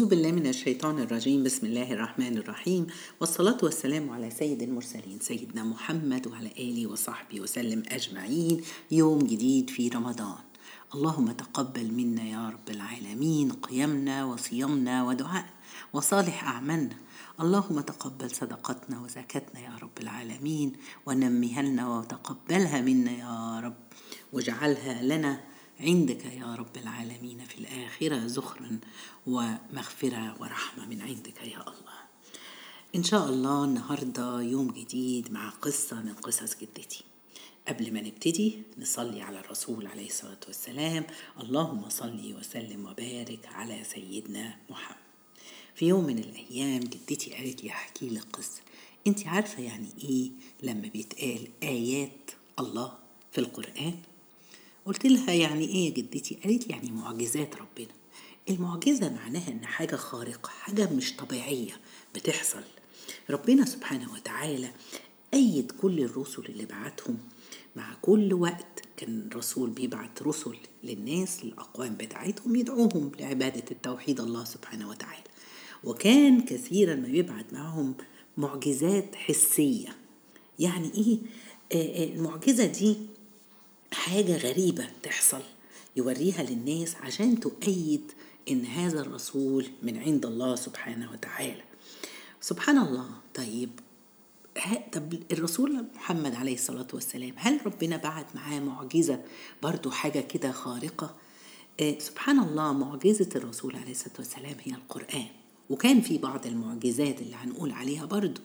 أعوذ بالله من الشيطان الرجيم. بسم الله الرحمن الرحيم. والصلاة والسلام على سيد المرسلين سيدنا محمد وعلى آله وصحبه وسلم أجمعين. يوم جديد في رمضان. اللهم تقبل منا يا رب العالمين. قيامنا وصيامنا ودعائنا وصالح أعمالنا. اللهم تقبل صدقتنا وزكاتنا يا رب العالمين. ونميها لنا وتقبلها منا يا رب. واجعلها لنا عندك يا رب العالمين في الآخرة زخرا ومغفرة ورحمة من عندك يا الله. إن شاء الله النهاردة يوم جديد مع قصة من قصص جدتي. قبل ما نبتدي نصلي على الرسول عليه الصلاة والسلام. اللهم صل وسلم وبارك على سيدنا محمد. في يوم من الأيام جدتي قالت لي أحكي لك قصة. أنت عارفة يعني إيه لما بيتقال آيات الله في القرآن؟ قلت لها يعني إيه يا جدتي؟ قالت يعني معجزات ربنا. المعجزة معناها إن حاجة خارقة حاجة مش طبيعية بتحصل. ربنا سبحانه وتعالى أيد كل الرسل اللي بعتهم. مع كل وقت كان الرسول بيبعت رسل للناس الأقوام بتاعتهم يدعوهم لعبادة التوحيد الله سبحانه وتعالى. وكان كثيرا ما بيبعت معهم معجزات حسية. يعني إيه؟ آه المعجزة دي حاجة غريبة تحصل يوريها للناس عشان تؤيد إن هذا الرسول من عند الله سبحانه وتعالى. سبحان الله. طيب طب الرسول محمد عليه الصلاة والسلام هل ربنا بعت معاه معجزة برضو حاجة كده خارقة؟ آه سبحان الله معجزة الرسول عليه الصلاة والسلام هي القرآن وكان في بعض المعجزات اللي هنقول عليها برضو.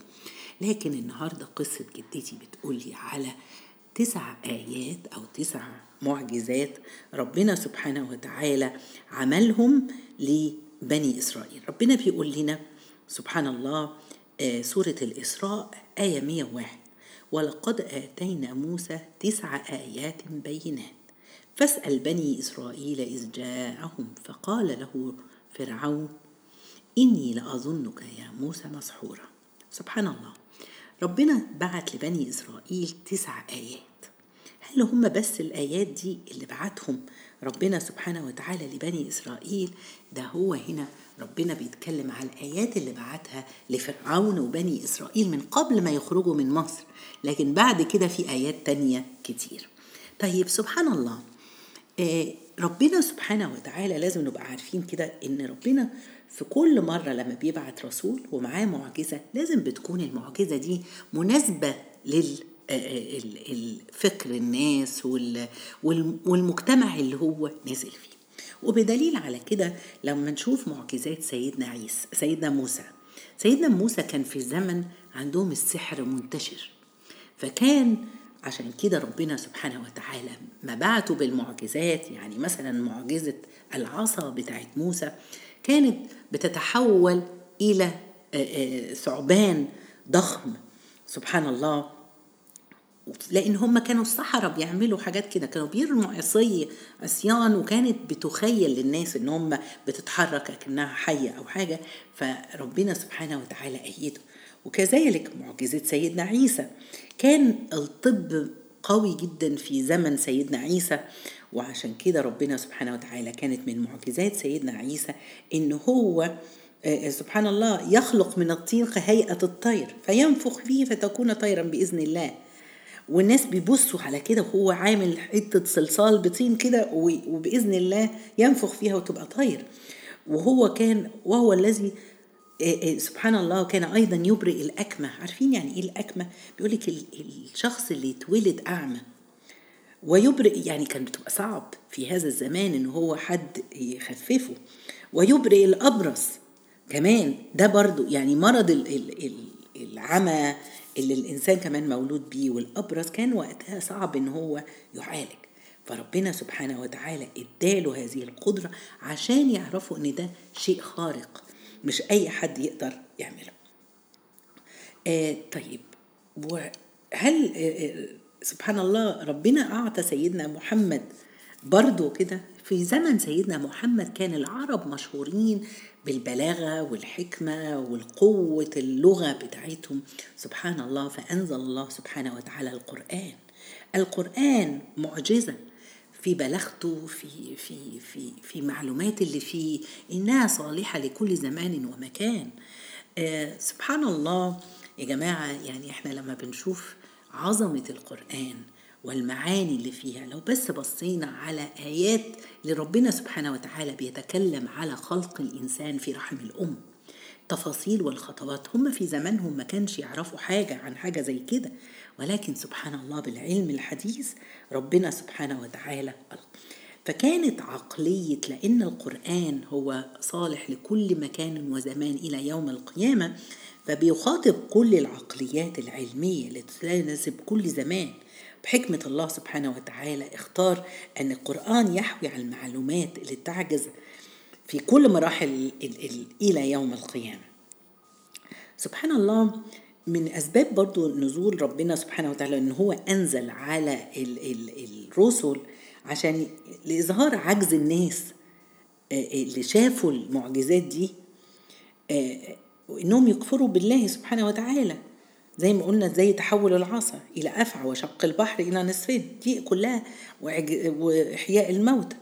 لكن النهاردة قصة جدتي بتقولي على تسع آيات أو تسع معجزات ربنا سبحانه وتعالى عملهم لبني إسرائيل. ربنا بيقول لنا سبحان الله آه سورة الإسراء آية 101 ولقد آتينا موسى تسع آيات بينات. فاسأل بني إسرائيل إذ جاءهم فقال له فرعون إني لأظنك يا موسى مسحورا. سبحان الله. ربنا بعت لبني إسرائيل تسع آيات. هل هم بس الآيات دي اللي بعتهم ربنا سبحانه وتعالى لبني إسرائيل؟ ده هو هنا ربنا بيتكلم على الآيات اللي بعتها لفرعون وبني إسرائيل من قبل ما يخرجوا من مصر. لكن بعد كده في آيات تانية كتير. طيب سبحان الله. آه ربنا سبحانه وتعالى لازم نبقى عارفين كده إن ربنا في كل مرة لما بيبعت رسول ومعاه معجزة لازم بتكون المعجزة دي مناسبة لل الفكر الناس والمجتمع اللي هو نازل فيه. وبدليل على كده لما نشوف معجزات سيدنا عيسى سيدنا موسى. سيدنا موسى كان في زمن عندهم السحر منتشر. فكان عشان كده ربنا سبحانه وتعالى ما بعته بالمعجزات يعني مثلا معجزة العصا بتاعت موسى كانت بتتحول إلى ثعبان ضخم سبحان الله. لأن هم كانوا الصحراء بيعملوا حاجات كده كانوا بيرموا عصي عصيان وكانت بتخيل للناس إن هم بتتحرك كانها حية أو حاجة. فربنا سبحانه وتعالى أيده. وكذلك معجزة سيدنا عيسى. كان الطب قوي جدا في زمن سيدنا عيسى وعشان كده ربنا سبحانه وتعالى كانت من معجزات سيدنا عيسى إن هو سبحان الله يخلق من الطين كهيئة الطير فينفخ فيه فتكون طيرا بإذن الله. والناس بيبصوا على كده وهو عامل حتة صلصال بطين كده وبإذن الله ينفخ فيها وتبقى طير. وهو كان وهو الذي سبحان الله كان أيضا يبرئ الأكمة. عارفين يعني إيه الأكمة؟ بيقولك الشخص اللي يتولد أعمى ويبرئ يعني كان بتبقى صعب في هذا الزمان إن هو حد يخففه. ويبرئ الأبرص كمان. ده برضو يعني مرض العمى اللي الإنسان كمان مولود بيه. والأبرص كان وقتها صعب إن هو يعالج. فربنا سبحانه وتعالى اداله هذه القدرة عشان يعرفوا إن ده شيء خارق. مش أي حد يقدر يعمله. آه طيب وهل آه سبحان الله ربنا أعطى سيدنا محمد برضو كده؟ في زمن سيدنا محمد كان العرب مشهورين بالبلاغة والحكمة والقوة اللغة بتاعتهم. سبحان الله فأنزل الله سبحانه وتعالى القرآن. القرآن معجزة. في بلاغته في في في في معلومات اللي فيه إنها صالحة لكل زمان ومكان. آه سبحان الله يا جماعة يعني إحنا لما بنشوف عظمة القرآن والمعاني اللي فيها لو بس بصينا على آيات لربنا سبحانه وتعالى بيتكلم على خلق الإنسان في رحم الأم تفاصيل والخطوات. هم في زمانهم ما كانش يعرفوا حاجة عن حاجة زي كده. ولكن سبحان الله بالعلم الحديث ربنا سبحانه وتعالى فكانت عقلية لأن القرآن هو صالح لكل مكان وزمان إلى يوم القيامة فبيخاطب كل العقليات العلمية اللي تناسب كل زمان. بحكمة الله سبحانه وتعالى اختار أن القرآن يحوي على المعلومات اللي تعجز في كل مراحل إلى يوم القيامة. سبحان الله من أسباب برضو نزول ربنا سبحانه وتعالى أن هو أنزل على الرسل عشان لإظهار عجز الناس اللي شافوا المعجزات دي وإنهم يكفروا بالله سبحانه وتعالى. زي ما قلنا زي تحول العصا إلى أفعى وشق البحر إلى نصفين. دي كلها وإحياء الموتى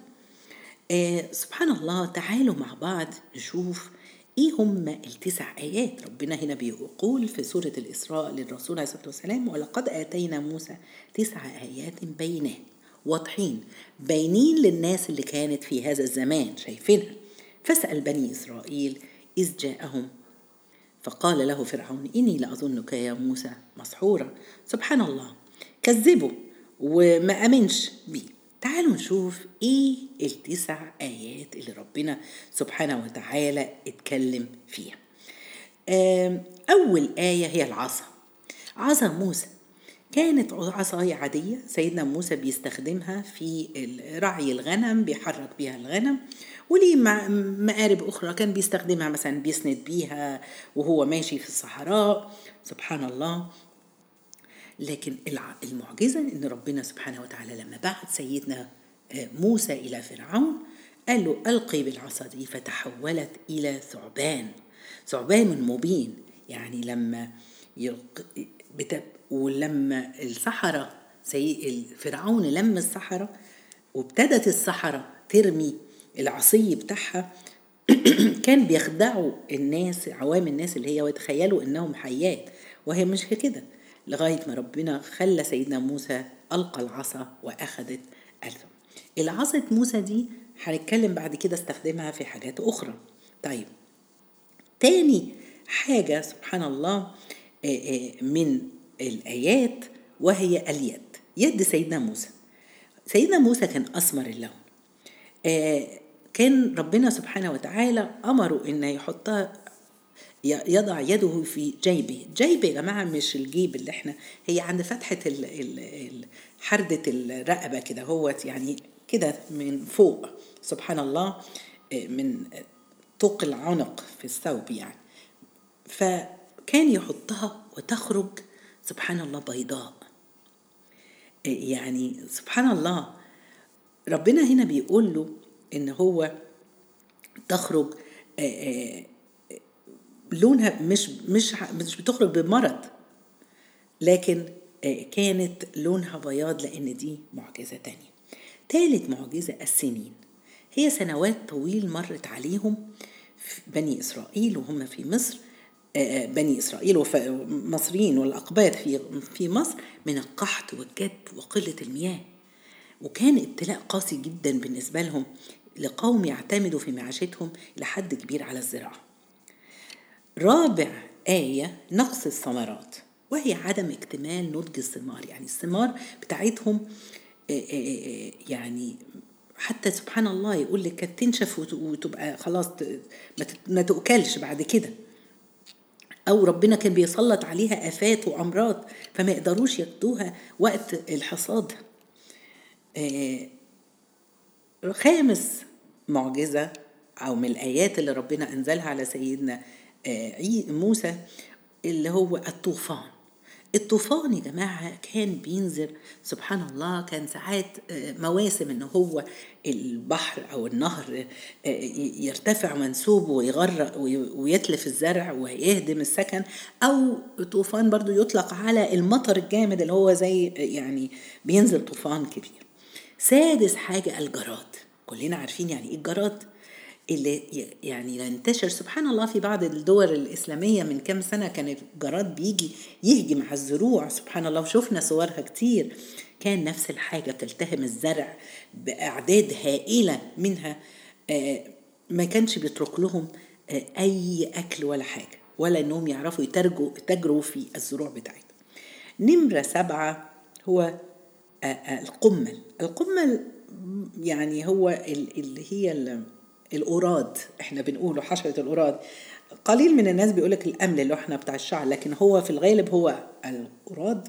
آه سبحان الله تعالوا مع بعض نشوف إيه هم التسع آيات ربنا هنا بيقول في سورة الإسراء للرسول عليه الصلاة والسلام ولقد آتينا موسى تسع آيات بينات واضحين باينين للناس اللي كانت في هذا الزمان شايفينها؟ فاسأل بني إسرائيل إذ جاءهم. فقال له فرعون إني لأظنك يا موسى مسحورا. سبحان الله كذبه وما أمنش بيه تعالوا نشوف إيه التسع آيات اللي ربنا سبحانه وتعالى اتكلم فيها. أول آية هي العصا. عصا موسى. كانت عصاية عادية. سيدنا موسى بيستخدمها في رعي الغنم بيحرك بيها الغنم. وليه مآرب أخرى كان بيستخدمها مثلا بيسند بيها وهو ماشي في الصحراء. سبحان الله. لكن المعجزة إن ربنا سبحانه وتعالى لما بعت سيدنا موسى إلى فرعون قال له ألقي بالعصا دي فتحولت إلى ثعبان. ثعبان مبين. يعني لما يلق... بت... ولما السحرة سي... فرعون لم السحرة وابتدت السحرة ترمي العصي بتاعها كان بيخدعوا الناس عوام الناس اللي هي ويتخيلوا إنهم حيات. وهي مش كده. لغاية ما ربنا خلى سيدنا موسى ألقى العصا وأخذت ألفا العصا موسى دي هنتكلم بعد كده استخدمها في حاجات أخرى. طيب تاني حاجة سبحان الله من الآيات وهي اليد يد سيدنا موسى. سيدنا موسى كان أسمر اللون. كان ربنا سبحانه وتعالى أمره إنه يحطها يضع يده في جيبه. جيب يا جماعة مش الجيب اللي إحنا هي عند فتحة حردة الرقبة كده هوت يعني كده من فوق. سبحان الله من طوق العنق في الثوب يعني. فكان يحطها وتخرج سبحان الله بيضاء. يعني سبحان الله ربنا هنا بيقول له إن هو تخرج لونها مش مش مش بتخرج بمرض. لكن كانت لونها بياض لأن دي معجزة تانية. تالت معجزة السنين. هي سنوات طويل مرت عليهم بني إسرائيل وهم في مصر بني إسرائيل والمصريين والأقباط في في مصر من القحط والجد وقلة المياه. وكان ابتلاء قاسي جدا بالنسبة لهم لقوم يعتمدوا في معاشتهم لحد كبير على الزراعة. رابع آية نقص الثمرات وهي عدم اكتمال نضج الثمار يعني الثمار بتاعتهم يعني حتى سبحان الله يقول لك كانت تنشف وتبقى خلاص ما تؤكلش بعد كده. أو ربنا كان بيسلط عليها آفات وأمراض فما يقدروش ياخدوها وقت الحصاد. خامس معجزة أو من الآيات اللي ربنا أنزلها على سيدنا موسى اللي هو الطوفان. الطوفان يا جماعة كان بينزل سبحان الله كان ساعات مواسم إن هو البحر أو النهر يرتفع منسوبه ويغرق ويتلف الزرع ويهدم السكن. أو طوفان برضو يطلق على المطر الجامد اللي هو زي يعني بينزل طوفان كبير. سادس حاجة الجراد. كلنا عارفين يعني إيه الجراد؟ اللي يعني ينتشر. سبحان الله في بعض الدول الإسلامية من كام سنة كان الجراد بيجي يهجم على الزروع. سبحان الله وشفنا صورها كتير. كان نفس الحاجة بتلتهم الزرع بأعداد هائلة منها آه، ما كانش بيترك لهم آه، أي أكل ولا حاجة ولا إنهم يعرفوا يترجوا يتجروا في الزروع بتاعتهم. نمرة سبعة هو آه، القمل. القمل يعني هو اللي هي الأوراد إحنا بنقوله حشرة الأوراد. قليل من الناس بيقولك الأمل اللي إحنا بتاع الشعر لكن هو في الغالب هو الأوراد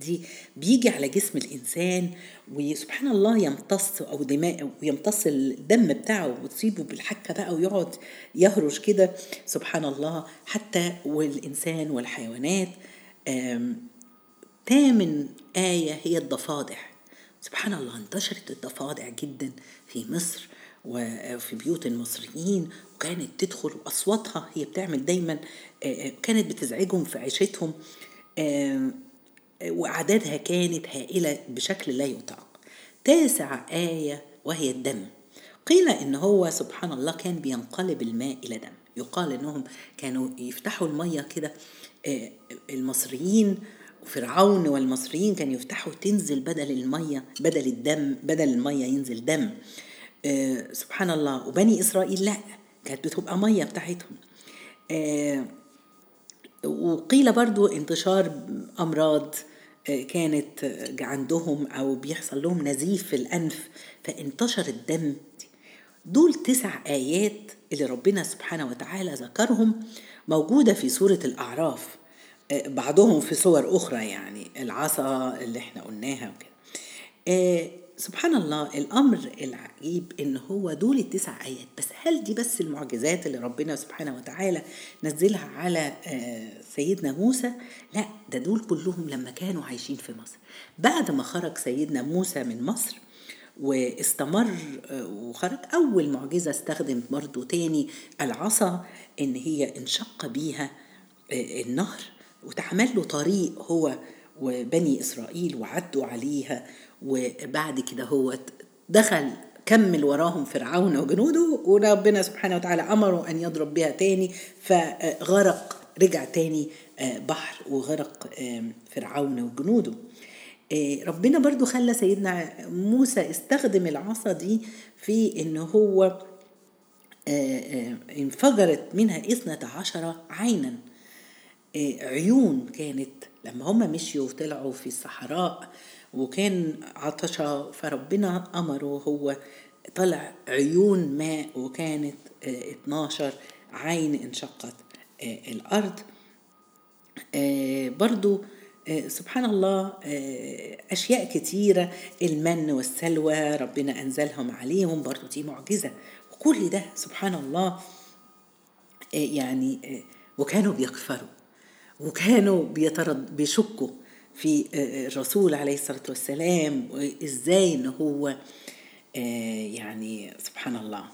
دي بيجي على جسم الإنسان وسبحان الله يمتص أو دماء ويمتص الدم بتاعه وتصيبه بالحكة بقى ويقعد يهرش كده. سبحان الله حتى والإنسان والحيوانات تامن آية هي الضفادع. سبحان الله انتشرت الضفادع جدا في مصر. وفي بيوت المصريين وكانت تدخل وأصواتها هي بتعمل دايما كانت بتزعجهم في عيشتهم وأعدادها كانت هائلة بشكل لا يطاق. تاسع آية وهي الدم. قيل إن هو سبحان الله كان بينقلب الماء إلى دم. يقال إنهم كانوا يفتحوا المية كده المصريين فرعون والمصريين كانوا يفتحوا تنزل بدل المية بدل الدم بدل المية ينزل دم. آه سبحان الله. وبني إسرائيل لا كانت بتبقى مية بتاعتهم. آه وقيل برضو انتشار أمراض آه كانت عندهم أو بيحصل لهم نزيف في الأنف فانتشر الدم. دول تسع آيات اللي ربنا سبحانه وتعالى ذكرهم موجودة في سورة الأعراف. بعضهم في صور أخرى يعني العصا اللي إحنا قلناها وكده. سبحان الله الأمر العجيب إن هو دول التسع آيات. بس هل دي بس المعجزات اللي ربنا سبحانه وتعالى نزلها على آه، سيدنا موسى؟ لا ده دول كلهم لما كانوا عايشين في مصر. بعد ما خرج سيدنا موسى من مصر واستمر وخرج أول معجزة استخدم برضو تاني العصا إن هي انشق بيها النهر وتعمل له طريق هو وبني إسرائيل وعدوا عليها وبعد كده هو دخل كمل وراهم فرعون وجنوده وربنا سبحانه وتعالى أمره أن يضرب بها تاني فغرق رجع تاني آه، بحر وغرق فرعون وجنوده. آه، ربنا برضو خلى سيدنا موسى استخدم العصا دي في إن هو آه، انفجرت منها اثنة عشر عينا. عيون كانت لما هم مشيوا وطلعوا في الصحراء وكان عطشة فربنا أمره هو طلع عيون ماء وكانت 12 عين انشقت آه، الأرض. آه، برضو آه، سبحان الله أشياء كتيرة المن والسلوى ربنا أنزلهم عليهم برضو دي معجزة. وكل ده سبحان الله يعني وكانوا بيكفروا وكانوا بيشكوا. في الرسول عليه الصلاة والسلام وإزاي إن هو آه، يعني سبحان الله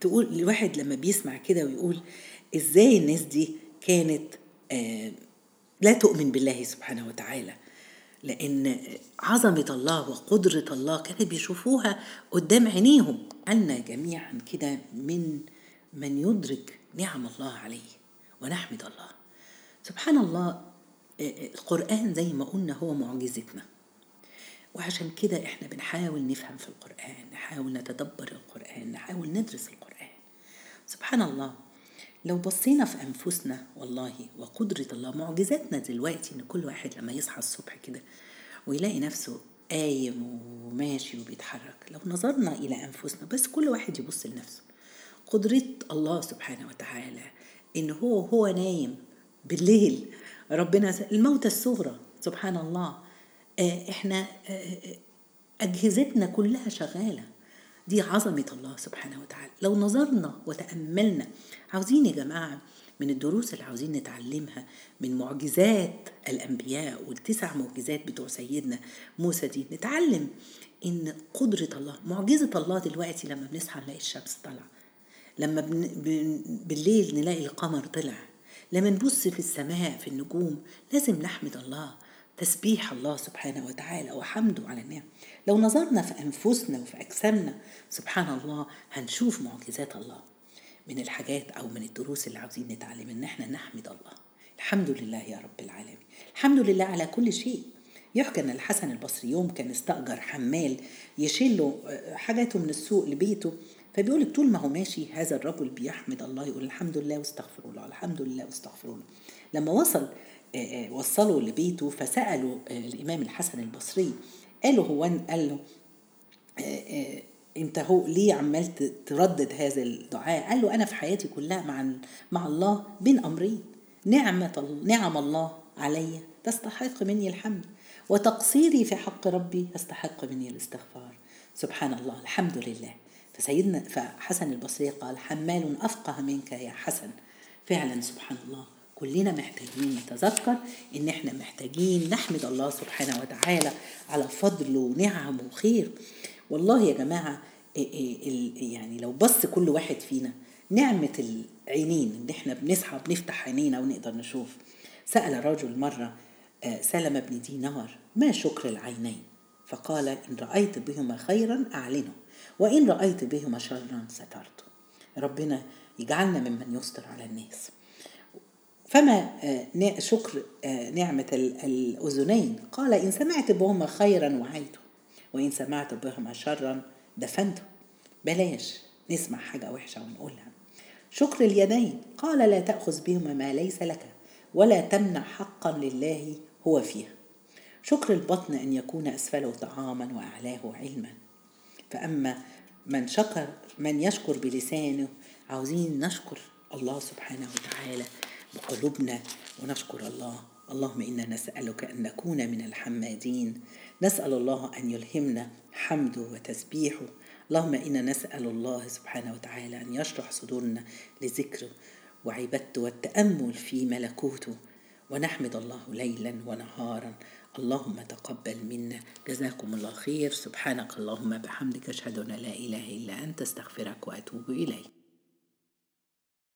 تقول الواحد لما بيسمع كده ويقول إزاي الناس دي كانت آه، لا تؤمن بالله سبحانه وتعالى. لأن عظمة الله وقدرة الله كانوا بيشوفوها قدام عينيهم. أنا جميعا كده من من يدرك نعم الله عليه ونحمد الله. سبحان الله القرآن زي ما قلنا هو معجزتنا. وعشان كده إحنا بنحاول نفهم في القرآن نحاول نتدبر القرآن نحاول ندرس القرآن. سبحان الله لو بصينا في أنفسنا والله وقدرة الله معجزاتنا دلوقتي إن كل واحد لما يصحى الصبح كده ويلاقي نفسه قايم وماشي وبيتحرك لو نظرنا إلى أنفسنا بس كل واحد يبص لنفسه. قدرة الله سبحانه وتعالى إن هو هو نايم بالليل ربنا الموتى الصغرى سبحان الله آه، إحنا آه، آه، أجهزتنا كلها شغالة. دي عظمة الله سبحانه وتعالى. لو نظرنا وتأملنا عاوزين يا جماعة من الدروس اللي عاوزين نتعلمها من معجزات الأنبياء والتسع معجزات بتوع سيدنا موسى دي نتعلم إن قدرة الله معجزة الله دلوقتي لما بنصحى نلاقي الشمس طالعة. لما بالليل نلاقي القمر طلع. لما نبص في السماء في النجوم لازم نحمد الله تسبيح الله سبحانه وتعالى وحمده على النعم. لو نظرنا في أنفسنا وفي أجسامنا سبحان الله هنشوف معجزات الله. من الحاجات أو من الدروس اللي عاوزين نتعلم إن إحنا نحمد الله. الحمد لله يا رب العالمين. الحمد لله على كل شيء. يحكى إن الحسن البصري يوم كان استأجر حمال يشيل له حاجاته من السوق لبيته. فبيقول طول ما هو ماشي هذا الرجل بيحمد الله يقول الحمد لله واستغفر الله الحمد لله واستغفر الله. لما وصل وصلوا لبيته فسألوا الإمام الحسن البصري قالوا هو قال له أنت هو ليه عمال تردد هذا الدعاء؟ قال له أنا في حياتي كلها مع مع الله بين أمرين. نعمة نعم الله علي تستحق مني الحمد وتقصيري في حق ربي يستحق مني الاستغفار. سبحان الله الحمد لله. فسيدنا فحسن البصري قال حمال أفقه منك يا حسن. فعلا سبحان الله كلنا محتاجين نتذكر إن إحنا محتاجين نحمد الله سبحانه وتعالى على فضله ونعمه وخير. والله يا جماعة يعني لو بص كل واحد فينا نعمة العينين إن إحنا بنصحى بنفتح عينينا ونقدر نشوف. سأل رجل مرة سلم بن دينار ما شكر العينين؟ فقال إن رأيت بهما خيرا أعلنه. وإن رأيت بهما شرا سترته ربنا يجعلنا ممن يستر على الناس. فما شكر نعمة الأذنين. قال إن سمعت بهما خيرا وعيته وإن سمعت بهما شرا دفنته بلاش نسمع حاجة وحشة ونقولها. شكر اليدين. قال لا تأخذ بهما ما ليس لك ولا تمنع حقا لله هو فيها. شكر البطن أن يكون أسفله طعاما وأعلاه علما. فأما من شكر من يشكر بلسانه عاوزين نشكر الله سبحانه وتعالى بقلوبنا ونشكر الله. اللهم إنا نسألك أن نكون من الحمادين. نسأل الله أن يلهمنا حمده وتسبيحه اللهم إنا نسأل الله سبحانه وتعالى أن يشرح صدورنا لذكره وعبادته والتأمل في ملكوته. ونحمد الله ليلا ونهارا. اللهم تقبل منا. جزاكم الله خير. سبحانك اللهم بحمدك أشهد أن لا إله إلا أنت أستغفرك وأتوب إليك.